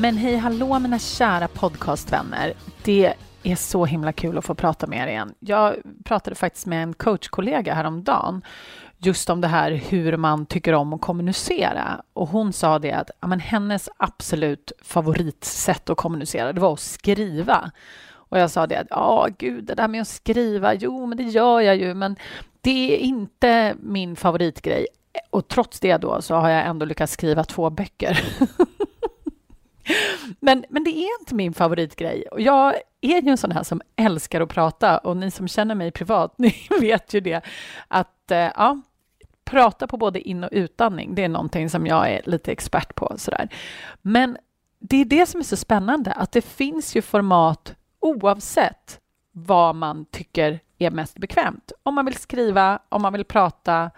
Men hej hallå mina kära podcastvänner. Det är så himla kul att få prata med er igen. Jag pratade faktiskt med en coachkollega häromdagen just om det här hur man tycker om att kommunicera. Och hon sa det att ja, men hennes absolut favoritsätt att kommunicera, det var att skriva. Och jag sa det att ja, gud, det där med att skriva, jo, men det gör jag ju, men det är inte min favoritgrej. Och trots det då så har jag ändå lyckats skriva två böcker. Men, men det är inte min favoritgrej. Och jag är ju en sån här som älskar att prata och ni som känner mig privat, ni vet ju det att eh, ja, prata på både in och utandning, det är någonting som jag är lite expert på. Sådär. Men det är det som är så spännande, att det finns ju format oavsett vad man tycker är mest bekvämt. Om man vill skriva, om man vill prata,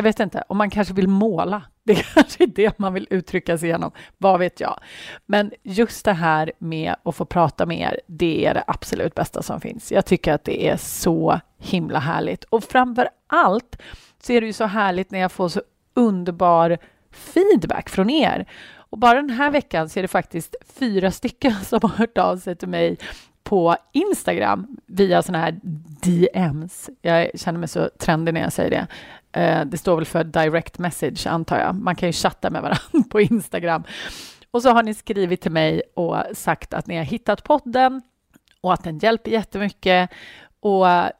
jag vet inte, om man kanske vill måla. Det kanske är det man vill uttrycka sig genom, vad vet jag. Men just det här med att få prata med er, det är det absolut bästa som finns. Jag tycker att det är så himla härligt. Och framför allt så är det ju så härligt när jag får så underbar feedback från er. Och bara den här veckan så är det faktiskt fyra stycken som har hört av sig till mig på Instagram via såna här DMs. Jag känner mig så trendig när jag säger det. Eh, det står väl för direct message, antar jag. Man kan ju chatta med varandra på Instagram. Och så har ni skrivit till mig och sagt att ni har hittat podden och att den hjälper jättemycket. Och eh,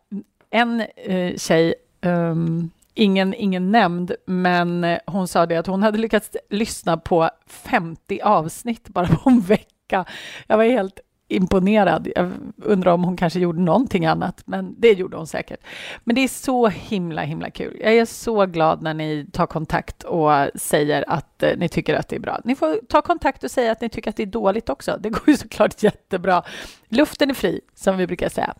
en eh, tjej, um, ingen, ingen nämnd, men eh, hon sa det att hon hade lyckats lyssna på 50 avsnitt bara på en vecka. Jag var helt imponerad. Jag undrar om hon kanske gjorde någonting annat, men det gjorde hon säkert. Men det är så himla, himla kul. Jag är så glad när ni tar kontakt och säger att eh, ni tycker att det är bra. Ni får ta kontakt och säga att ni tycker att det är dåligt också. Det går ju såklart jättebra. Luften är fri, som vi brukar säga.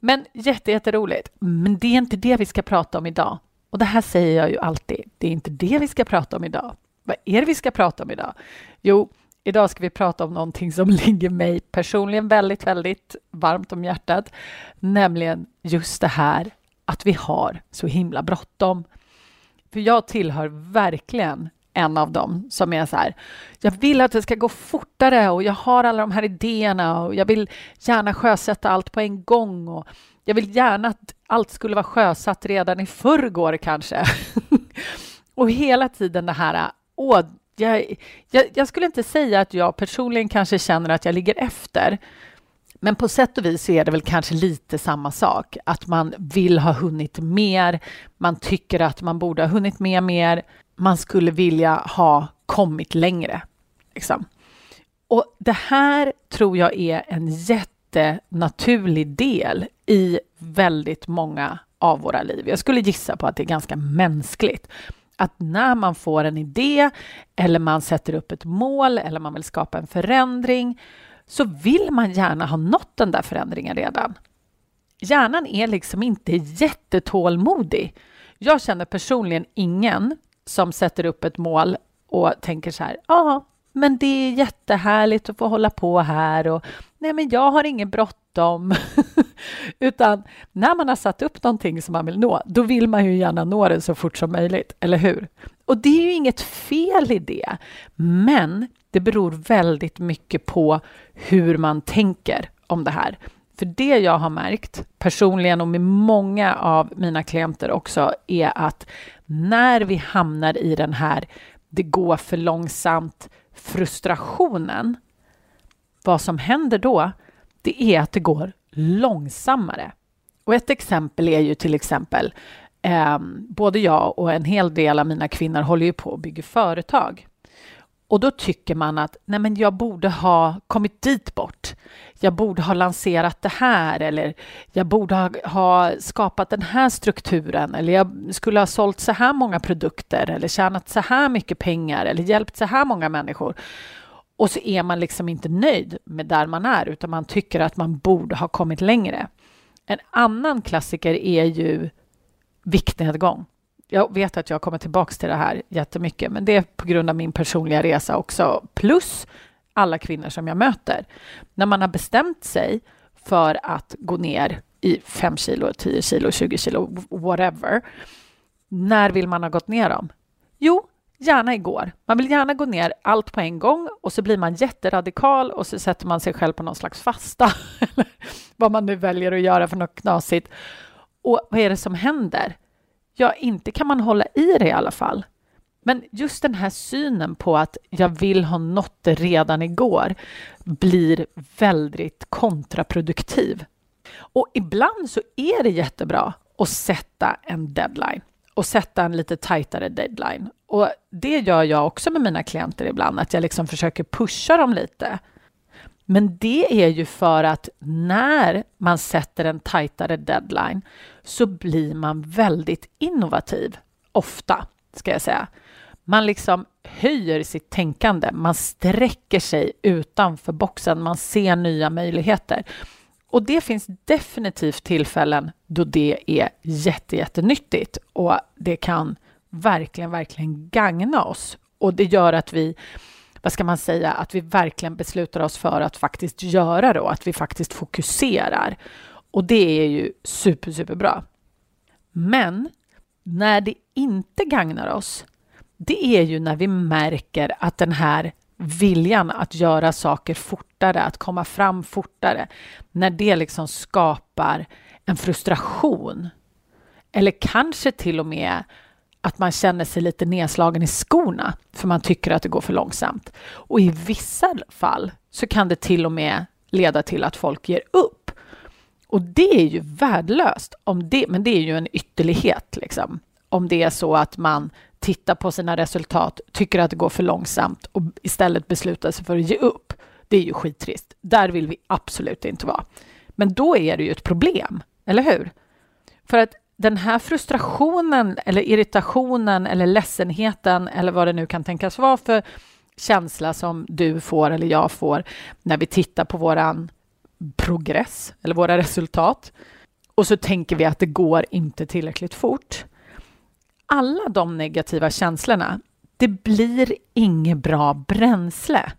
Men jätteroligt. Men det är inte det vi ska prata om idag. Och det här säger jag ju alltid. Det är inte det vi ska prata om idag. Vad är det vi ska prata om idag? Jo, Idag ska vi prata om någonting som ligger mig personligen väldigt, väldigt varmt om hjärtat, nämligen just det här att vi har så himla bråttom. För jag tillhör verkligen en av dem som är så här, jag vill att det ska gå fortare och jag har alla de här idéerna och jag vill gärna sjösätta allt på en gång och jag vill gärna att allt skulle vara sjösatt redan i förrgår kanske. och hela tiden det här, åh, jag, jag, jag, skulle inte säga att jag personligen kanske känner att jag ligger efter. Men på sätt och vis är det väl kanske lite samma sak. Att man vill ha hunnit mer. Man tycker att man borde ha hunnit med mer. Man skulle vilja ha kommit längre. Liksom. Och det här tror jag är en jättenaturlig del i väldigt många av våra liv. Jag skulle gissa på att det är ganska mänskligt att när man får en idé eller man sätter upp ett mål eller man vill skapa en förändring så vill man gärna ha nått den där förändringen redan. Hjärnan är liksom inte jättetålmodig. Jag känner personligen ingen som sätter upp ett mål och tänker så här, ja, men det är jättehärligt att få hålla på här och nej, men jag har inget bråttom. Utan när man har satt upp någonting som man vill nå, då vill man ju gärna nå det så fort som möjligt, eller hur? Och det är ju inget fel i det, men det beror väldigt mycket på hur man tänker om det här. För det jag har märkt personligen och med många av mina klienter också är att när vi hamnar i den här det går för långsamt frustrationen, vad som händer då, det är att det går långsammare. Och ett exempel är ju till exempel, eh, både jag och en hel del av mina kvinnor håller ju på att bygga företag. Och då tycker man att nej men jag borde ha kommit dit bort. Jag borde ha lanserat det här eller jag borde ha, ha, skapat den här strukturen eller jag skulle ha sålt så här många produkter eller tjänat så här mycket pengar eller hjälpt så här många människor. och så är man liksom inte nöjd med där man är utan man tycker att man borde ha kommit längre. En annan klassiker är ju viktnedgång. Jag vet att jag kommer tillbaka till det här jättemycket, men det är på grund av min personliga resa också, plus alla kvinnor som jag möter. När man har bestämt sig för att gå ner i 5 kilo, 10 kilo, 20 kilo, whatever. När vill man ha gått ner dem? Jo, gärna igår. Man vill gärna gå ner allt på en gång och så blir man jätteradikal och så sätter man sig själv på någon slags fasta. Eller vad man nu väljer att göra för något knasigt. Och vad är det som händer? Ja, inte kan man hålla i det i alla fall. Men just den här synen på att jag vill ha nått det redan igår blir väldigt kontraproduktiv. Och ibland så är det jättebra att sätta en deadline och sätta en lite tajtare deadline. Och det gör jag också med mina klienter ibland, att jag liksom försöker pusha dem lite. Men det är ju för att när man sätter en tajtare deadline så blir man väldigt innovativ, ofta, ska jag säga. Man liksom höjer sitt tänkande, man sträcker sig utanför boxen, man ser nya möjligheter. Och det finns definitivt tillfällen då det är jätte, jättenyttigt och det kan verkligen, verkligen gagna oss. Och det gör att vi, vad ska man säga, att vi verkligen beslutar oss för att faktiskt göra det och att vi faktiskt fokuserar. Och det är ju super, superbra. Men när det inte gagnar oss, det är ju när vi märker att den här viljan att göra saker fortare, att komma fram fortare, när det liksom skapar en frustration. Eller kanske till och med att man känner sig lite nedslagen i skorna för man tycker att det går för långsamt. Och i vissa fall så kan det till och med leda till att folk ger upp. Och det är ju värdelöst, om det, men det är ju en ytterlighet. Liksom. Om det är så att man tittar på sina resultat, tycker att det går för långsamt och istället beslutar sig för att ge upp. Det är ju skittrist. Där vill vi absolut inte vara. Men då är det ju ett problem, eller hur? För att den här frustrationen eller irritationen eller ledsenheten eller vad det nu kan tänkas vara för känsla som du får eller jag får när vi tittar på våran progress eller våra resultat och så tänker vi att det går inte tillräckligt fort alla de negativa känslorna, det blir inget bra bränsle.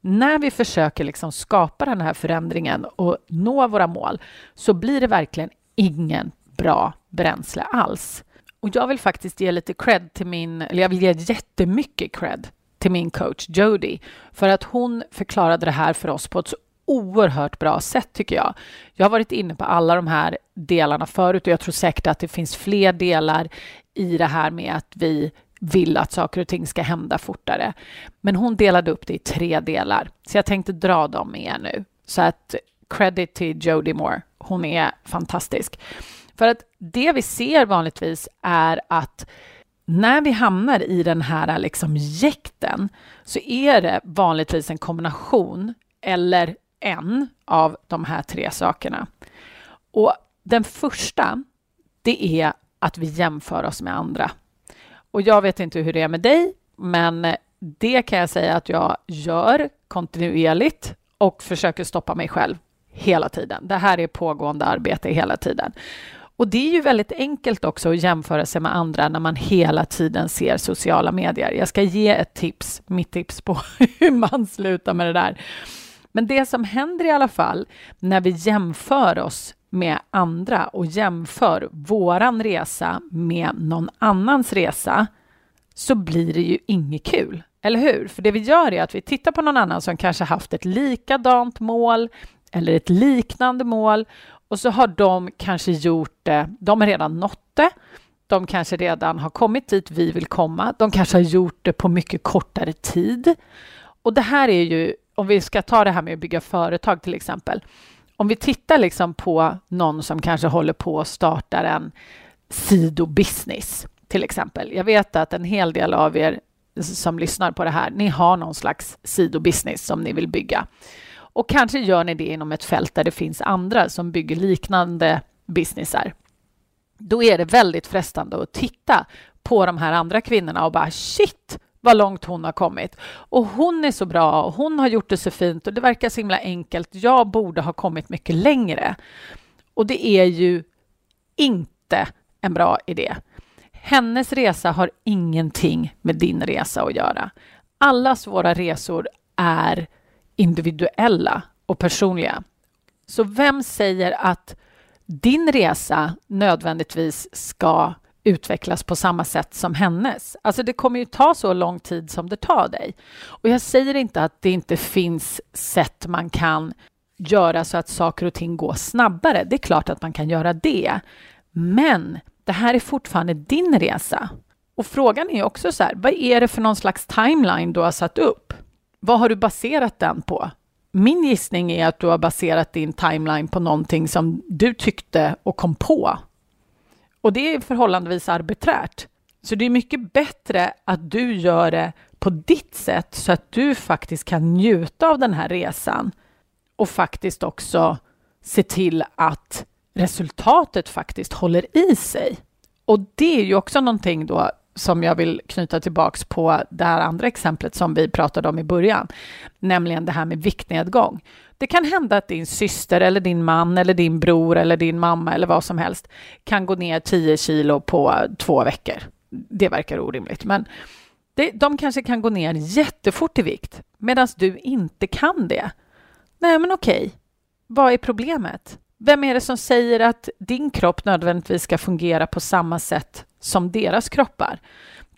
När vi försöker liksom skapa den här förändringen och nå våra mål så blir det verkligen ingen bra bränsle alls. Och jag vill faktiskt ge lite cred till min, eller jag vill ge jättemycket cred till min coach Jody för att hon förklarade det här för oss på ett så oerhört bra sätt tycker jag. Jag har varit inne på alla de här delarna förut och jag tror säkert att det finns fler delar i det här med att vi vill att saker och ting ska hända fortare. Men hon delade upp det i tre delar, så jag tänkte dra dem med er nu. Så att credit till Jodie Moore. Hon är fantastisk. För att det vi ser vanligtvis är att när vi hamnar i den här liksom jäkten så är det vanligtvis en kombination eller en av de här tre sakerna. Och den första, det är att vi jämför oss med andra. Och jag vet inte hur det är med dig, men det kan jag säga att jag gör kontinuerligt och försöker stoppa mig själv hela tiden. Det här är pågående arbete hela tiden. Och det är ju väldigt enkelt också att jämföra sig med andra när man hela tiden ser sociala medier. Jag ska ge ett tips, mitt tips på hur man slutar med det där. Men det som händer i alla fall när vi jämför oss med andra och jämför våran resa med någon annans resa så blir det ju inget kul, eller hur? För det vi gör är att vi tittar på någon annan som kanske haft ett likadant mål eller ett liknande mål och så har de kanske gjort det, de har redan nått det, de kanske redan har kommit dit vi vill komma, de kanske har gjort det på mycket kortare tid. Och det här är ju, om vi ska ta det här med att bygga företag till exempel, om vi tittar liksom på någon som kanske håller på att starta en sidobusiness till exempel. Jag vet att en hel del av er som lyssnar på det här, ni har någon slags sidobusiness som ni vill bygga. Och kanske gör ni det inom ett fält där det finns andra som bygger liknande businessar. Då är det väldigt frestande att titta på de här andra kvinnorna och bara shit, vad långt hon har kommit. Och hon är så bra och hon har gjort det så fint och det verkar så himla enkelt. Jag borde ha kommit mycket längre. Och det är ju inte en bra idé. Hennes resa har ingenting med din resa att göra. Allas våra resor är individuella och personliga. Så vem säger att din resa nödvändigtvis ska utvecklas på samma sätt som hennes. Alltså det kommer ju ta så lång tid som det tar dig. Och jag säger inte att det inte finns sätt man kan göra så att saker och ting går snabbare. Det är klart att man kan göra det. Men det här är fortfarande din resa. Och frågan är också så här, vad är det för någon slags timeline du har satt upp? Vad har du baserat den på? Min gissning är att du har baserat din timeline på någonting som du tyckte och kom på. Och det är förhållandevis arbiträrt. Så det är mycket bättre att du gör det på ditt sätt så att du faktiskt kan njuta av den här resan och faktiskt också se till att resultatet faktiskt håller i sig. Och det är ju också någonting då som jag vill knyta tillbaks på det här andra exemplet som vi pratade om i början, nämligen det här med viktnedgång. Det kan hända att din syster eller din man eller din bror eller din mamma eller vad som helst kan gå ner 10 kilo på två veckor. Det verkar orimligt, men det, de kanske kan gå ner jättefort i vikt medan du inte kan det. Nej, men okej, vad är problemet? Vem är det som säger att din kropp nödvändigtvis ska fungera på samma sätt som deras kroppar?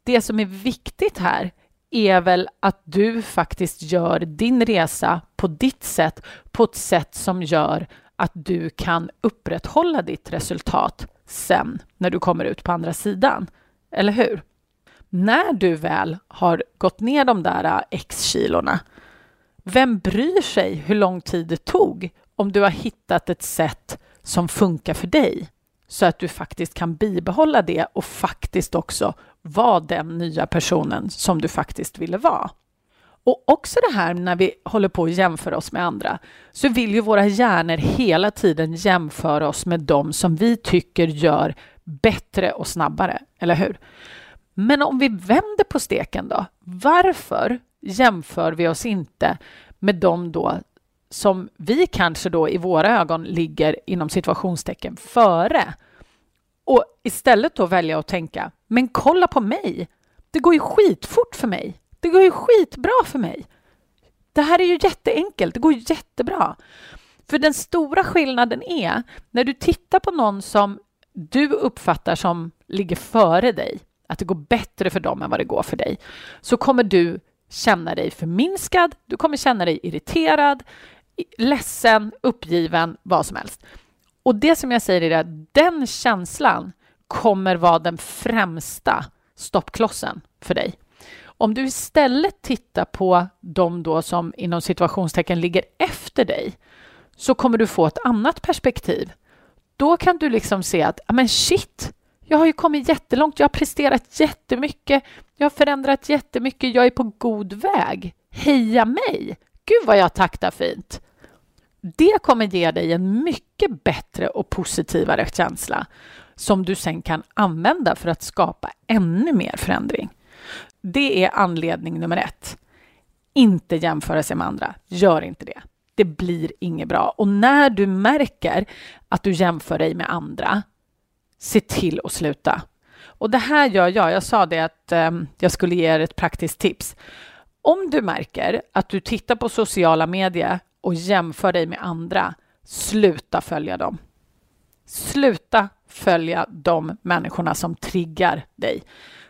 Det som är viktigt här är väl att du faktiskt gör din resa på ditt sätt, på ett sätt som gör att du kan upprätthålla ditt resultat sen när du kommer ut på andra sidan. Eller hur? När du väl har gått ner de där äh, x kilorna, vem bryr sig hur lång tid det tog om du har hittat ett sätt som funkar för dig så att du faktiskt kan bibehålla det och faktiskt också vara den nya personen som du faktiskt ville vara. Och också det här när vi håller på att jämföra oss med andra så vill ju våra hjärnor hela tiden jämföra oss med dem som vi tycker gör bättre och snabbare, eller hur? Men om vi vänder på steken då, varför jämför vi oss inte med dem då som vi kanske då i våra ögon ligger inom situationstecken före och istället då välja att tänka, men kolla på mig. Det går ju skitfort för mig. Det går ju skitbra för mig. Det här är ju jätteenkelt. Det går jättebra. För den stora skillnaden är när du tittar på någon som du uppfattar som ligger före dig, att det går bättre för dem än vad det går för dig, så kommer du känna dig förminskad, du kommer känna dig irriterad, ledsen, uppgiven, vad som helst. Och det som jag säger är att den känslan kommer vara den främsta stoppklossen för dig. Om du istället tittar på de då som inom situationstecken ligger efter dig så kommer du få ett annat perspektiv. Då kan du liksom se att, men shit, jag har ju kommit jättelångt, jag har presterat jättemycket, jag har förändrat jättemycket, jag är på god väg. Heja mig! Gud vad jag taktar fint! Det kommer ge dig en mycket bättre och positivare känsla som du sen kan använda för att skapa ännu mer förändring. Det är anledning nummer ett. Inte jämföra sig med andra. Gör inte det. Det blir inget bra. Och när du märker att du jämför dig med andra, se till att sluta. Och det här gör jag. Jag sa det att eh, jag skulle ge er ett praktiskt tips. Om du märker att du tittar på sociala medier och jämför dig med andra, sluta följa dem. Sluta följa de människorna som triggar dig.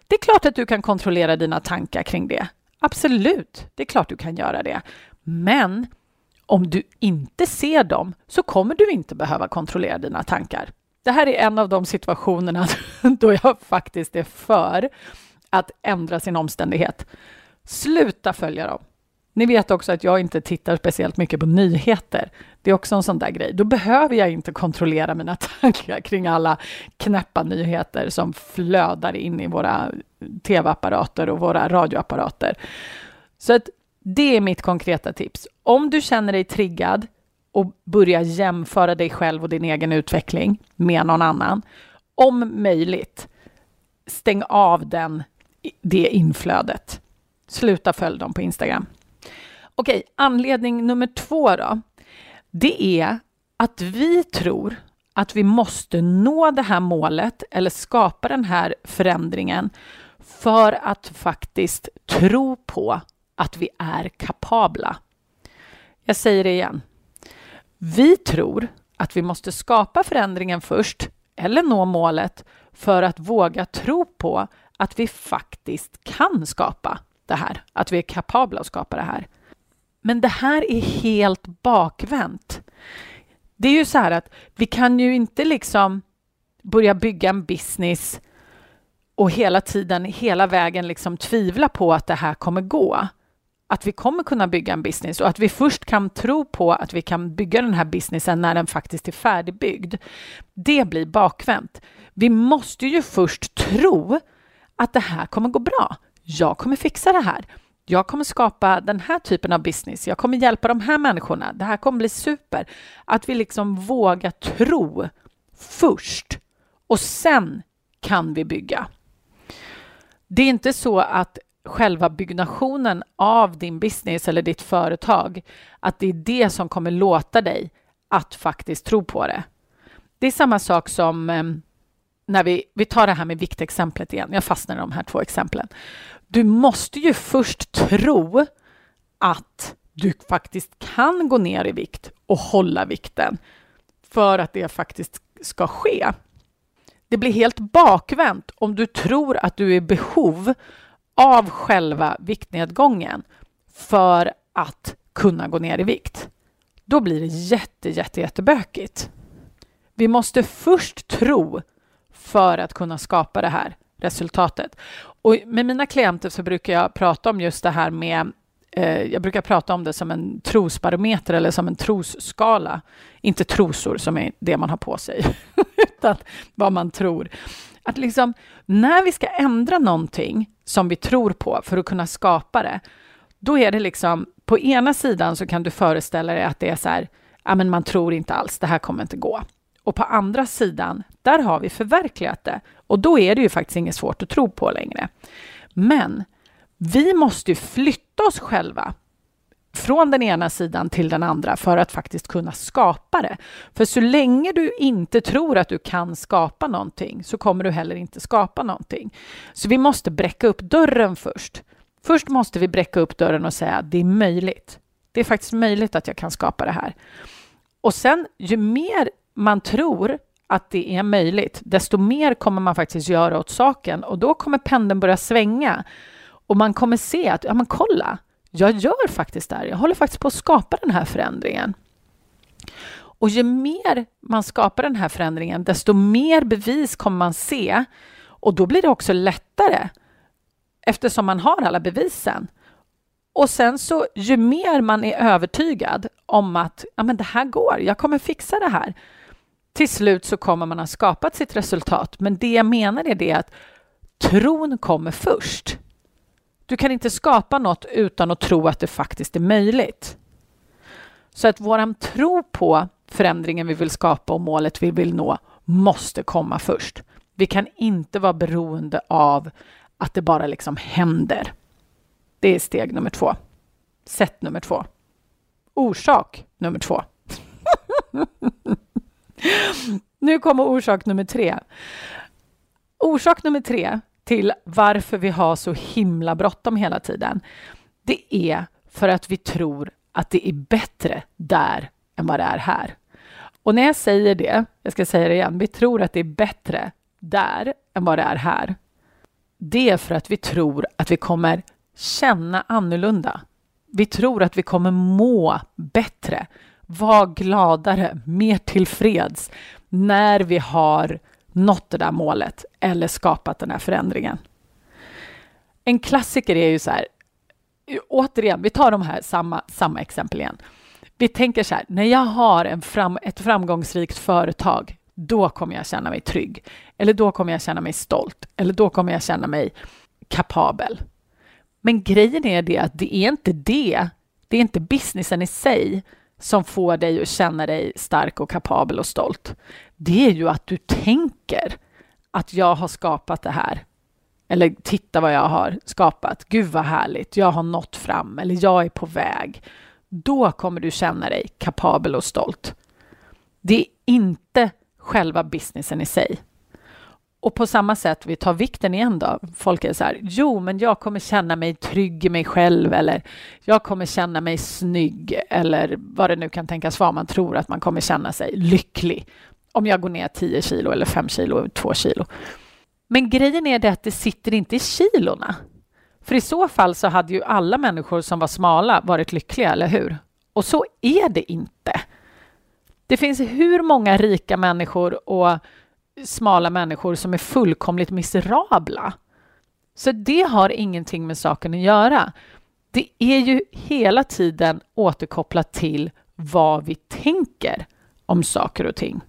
Det är klart att du kan kontrollera dina tankar kring det. Absolut, det är klart du kan göra det. Men om du inte ser dem så kommer du inte behöva kontrollera dina tankar. Det här är en av de situationerna då jag faktiskt är för att ändra sin omständighet. Sluta följa dem. Ni vet också att jag inte tittar speciellt mycket på nyheter. Det är också en sån där grej. Då behöver jag inte kontrollera mina tankar kring alla knäppa nyheter som flödar in i våra tv-apparater och våra radioapparater. Så att det är mitt konkreta tips. Om du känner dig triggad och börjar jämföra dig själv och din egen utveckling med någon annan, om möjligt, stäng av den, det inflödet. Sluta följa dem på Instagram. Okej, anledning nummer två då. Det är att vi tror att vi måste nå det här målet eller skapa den här förändringen för att faktiskt tro på att vi är kapabla. Jag säger det igen. Vi tror att vi måste skapa förändringen först eller nå målet för att våga tro på att vi faktiskt kan skapa det här, att vi är kapabla att skapa det här. Men det här är helt bakvänt. Det är ju så här att vi kan ju inte liksom börja bygga en business och hela tiden, hela vägen liksom tvivla på att det här kommer gå. Att vi kommer kunna bygga en business och att vi först kan tro på att vi kan bygga den här businessen när den faktiskt är färdigbyggd. Det blir bakvänt. Vi måste ju först tro att det här kommer gå bra. Jag kommer fixa det här. Jag kommer skapa den här typen av business. Jag kommer hjälpa de här människorna. Det här kommer bli super. Att vi liksom vågar tro först och sen kan vi bygga. Det är inte så att själva byggnationen av din business eller ditt företag, att det är det som kommer låta dig att faktiskt tro på det. Det är samma sak som eh, när vi, vi tar det här med viktexemplet igen. Jag fastnar i de här två exemplen. Du måste ju först tro att du faktiskt kan gå ner i vikt och hålla vikten för att det faktiskt ska ske. Det blir helt bakvänt om du tror att du är i behov av själva viktnedgången för att kunna gå ner i vikt. Då blir det jätte, jätte, jättebökigt. Vi måste först tro för att kunna skapa det här resultatet. Och med mina klienter så brukar jag prata om just det här med eh, jag brukar prata om det som en trosbarometer eller som en trosskala. Inte trosor som är det man har på sig, utan vad man tror. Att liksom, när vi ska ändra någonting som vi tror på för att kunna skapa det, då är det liksom, på ena sidan så kan du föreställa dig att det är så här, ja men man tror inte alls, det här kommer inte gå. Och på andra sidan, där har vi förverkligat det. Och då är det ju faktiskt inget svårt att tro på längre. Men vi måste ju flytta oss själva från den ena sidan till den andra för att faktiskt kunna skapa det. För så länge du inte tror att du kan skapa någonting så kommer du heller inte skapa någonting. Så vi måste bräcka upp dörren först. Först måste vi bräcka upp dörren och säga att det är möjligt. Det är faktiskt möjligt att jag kan skapa det här. Och sen ju mer man tror att det är möjligt, desto mer kommer man faktiskt göra åt saken och då kommer pendeln börja svänga och man kommer se att, ja men kolla, jag gör faktiskt det här. Jag håller faktiskt på att skapa den här förändringen. Och ju mer man skapar den här förändringen, desto mer bevis kommer man se och då blir det också lättare eftersom man har alla bevisen. Och sen så ju mer man är övertygad om att ja, men det här går, jag kommer fixa det här, till slut så kommer man ha skapat sitt resultat. Men det jag menar är det att tron kommer först. Du kan inte skapa något utan att tro att det faktiskt är möjligt. Så att våran tro på förändringen vi vill skapa och målet vi vill nå måste komma först. Vi kan inte vara beroende av att det bara liksom händer. Det är steg nummer två. Sätt nummer två. Orsak nummer två. Nu kommer orsak nummer tre. Orsak nummer tre till varför vi har så himla bråttom hela tiden, det är för att vi tror att det är bättre där än vad det är här. Och när jag säger det, jag ska säga det igen, vi tror att det är bättre där än vad det är här. Det är för att vi tror att vi kommer känna annorlunda. Vi tror att vi kommer må bättre var gladare, mer tillfreds när vi har nått det där målet eller skapat den här förändringen. En klassiker är ju så här, återigen, vi tar de här samma, samma exempel igen. Vi tänker så här, när jag har en fram, ett framgångsrikt företag, då kommer jag känna mig trygg. Eller då kommer jag känna mig stolt. Eller då kommer jag känna mig kapabel. Men grejen är det att det är inte det. Det är inte businessen i sig som får dig att känna dig stark och kapabel och stolt, det är ju att du tänker att jag har skapat det här. Eller titta vad jag har skapat. Gud vad härligt. Jag har nått fram eller jag är på väg. Då kommer du känna dig kapabel och stolt. Det är inte själva businessen i sig. Och på samma sätt, vi tar vikten igen då. Folk är så här, jo, men jag kommer känna mig trygg i mig själv eller jag kommer känna mig snygg eller vad det nu kan tänkas vara man tror att man kommer känna sig lycklig om jag går ner 10 kilo eller 5 kilo 2 kilo. Men grejen är det att det sitter inte i kilorna. För i så fall så hade ju alla människor som var smala varit lyckliga, eller hur? Och så är det inte. Det finns hur många rika människor och smala människor som är fullkomligt miserabla. Så det har ingenting med saken att göra. Det är ju hela tiden återkopplat till vad vi tänker om saker och ting.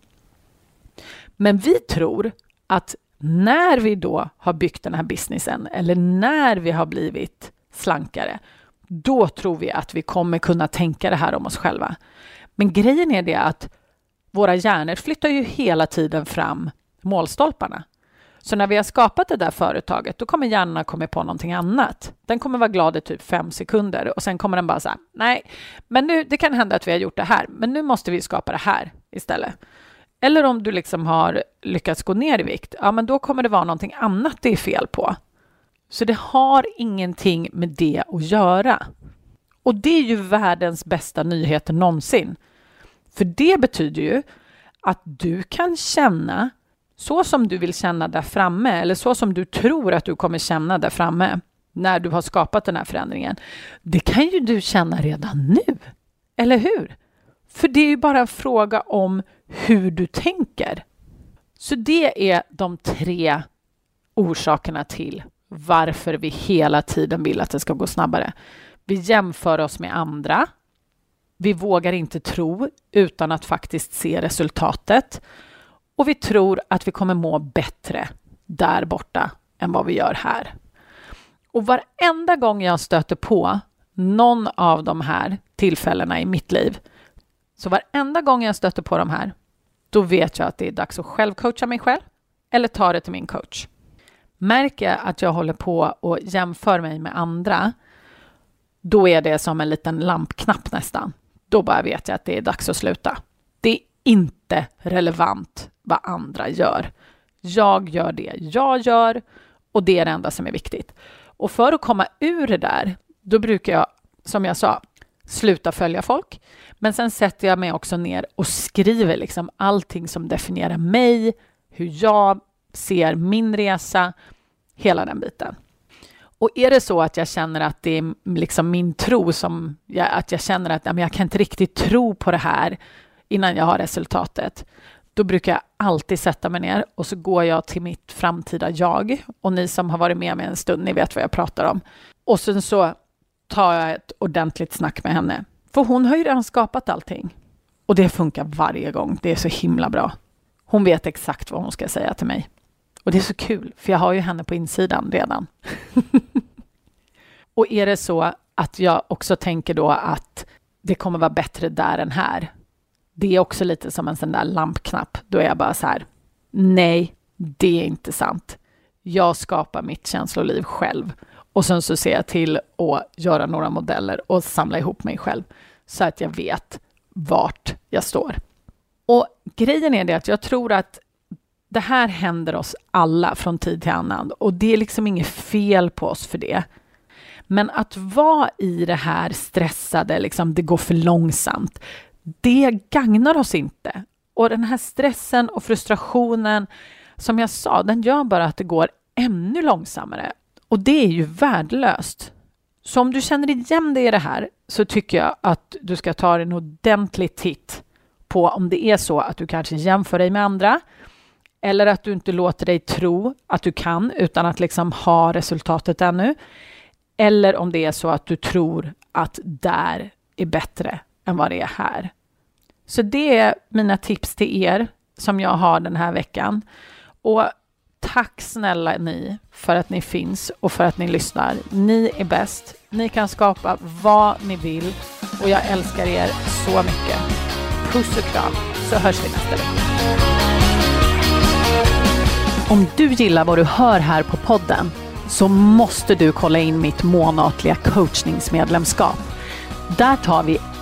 Men vi tror att när vi då har byggt den här businessen eller när vi har blivit slankare, då tror vi att vi kommer kunna tänka det här om oss själva. Men grejen är det att våra hjärnor flyttar ju hela tiden fram målstolparna. Så när vi har skapat det där företaget, då kommer hjärnan komma på någonting annat. Den kommer vara glad i typ fem sekunder och sen kommer den bara säga nej, men nu, det kan hända att vi har gjort det här, men nu måste vi skapa det här istället. Eller om du liksom har lyckats gå ner i vikt, ja, men då kommer det vara någonting annat det är fel på. Så det har ingenting med det att göra. Och det är ju världens bästa nyheter någonsin. För det betyder ju att du kan känna så som du vill känna där framme eller så som du tror att du kommer känna där framme när du har skapat den här förändringen. Det kan ju du känna redan nu, eller hur? För det är ju bara en fråga om hur du tänker. Så det är de tre orsakerna till varför vi hela tiden vill att det ska gå snabbare. Vi jämför oss med andra. Vi vågar inte tro utan att faktiskt se resultatet. Och vi tror att vi kommer må bättre där borta än vad vi gör här. Och varenda gång jag stöter på någon av de här tillfällena i mitt liv, så varenda gång jag stöter på de här, då vet jag att det är dags att självcoacha mig själv eller ta det till min coach. Märker jag att jag håller på och jämför mig med andra, då är det som en liten lampknapp nästan. Då bara vet jag att det är dags att sluta. Det är inte relevant vad andra gör. Jag gör det jag gör och det är det enda som är viktigt. Och för att komma ur det där, då brukar jag, som jag sa, sluta följa folk. Men sen sätter jag mig också ner och skriver liksom allting som definierar mig, hur jag ser min resa, hela den biten. Och är det så att jag känner att det är liksom min tro som, jag, att jag känner att ja, men jag kan inte riktigt tro på det här innan jag har resultatet, då brukar jag alltid sätta mig ner och så går jag till mitt framtida jag. Och ni som har varit med mig en stund, ni vet vad jag pratar om. Och sen så tar jag ett ordentligt snack med henne. För hon har ju redan skapat allting. Och det funkar varje gång. Det är så himla bra. Hon vet exakt vad hon ska säga till mig. Och det är så kul, för jag har ju henne på insidan redan. och är det så att jag också tänker då att det kommer vara bättre där än här, det är också lite som en sån där lampknapp. Då är jag bara så här, nej, det är inte sant. Jag skapar mitt känsloliv själv. Och sen så ser jag till att göra några modeller och samla ihop mig själv så att jag vet vart jag står. Och grejen är det att jag tror att det här händer oss alla från tid till annan och det är liksom inget fel på oss för det. Men att vara i det här stressade, liksom det går för långsamt, det gagnar oss inte. Och den här stressen och frustrationen, som jag sa, den gör bara att det går ännu långsammare. Och det är ju värdelöst. Så om du känner igen dig i det här så tycker jag att du ska ta en ordentlig titt på om det är så att du kanske jämför dig med andra eller att du inte låter dig tro att du kan utan att liksom ha resultatet ännu. Eller om det är så att du tror att där är bättre än vad det är här. Så det är mina tips till er som jag har den här veckan. Och tack snälla ni för att ni finns och för att ni lyssnar. Ni är bäst. Ni kan skapa vad ni vill och jag älskar er så mycket. Puss och kram så hörs vi nästa vecka. Om du gillar vad du hör här på podden så måste du kolla in mitt månatliga coachningsmedlemskap. Där tar vi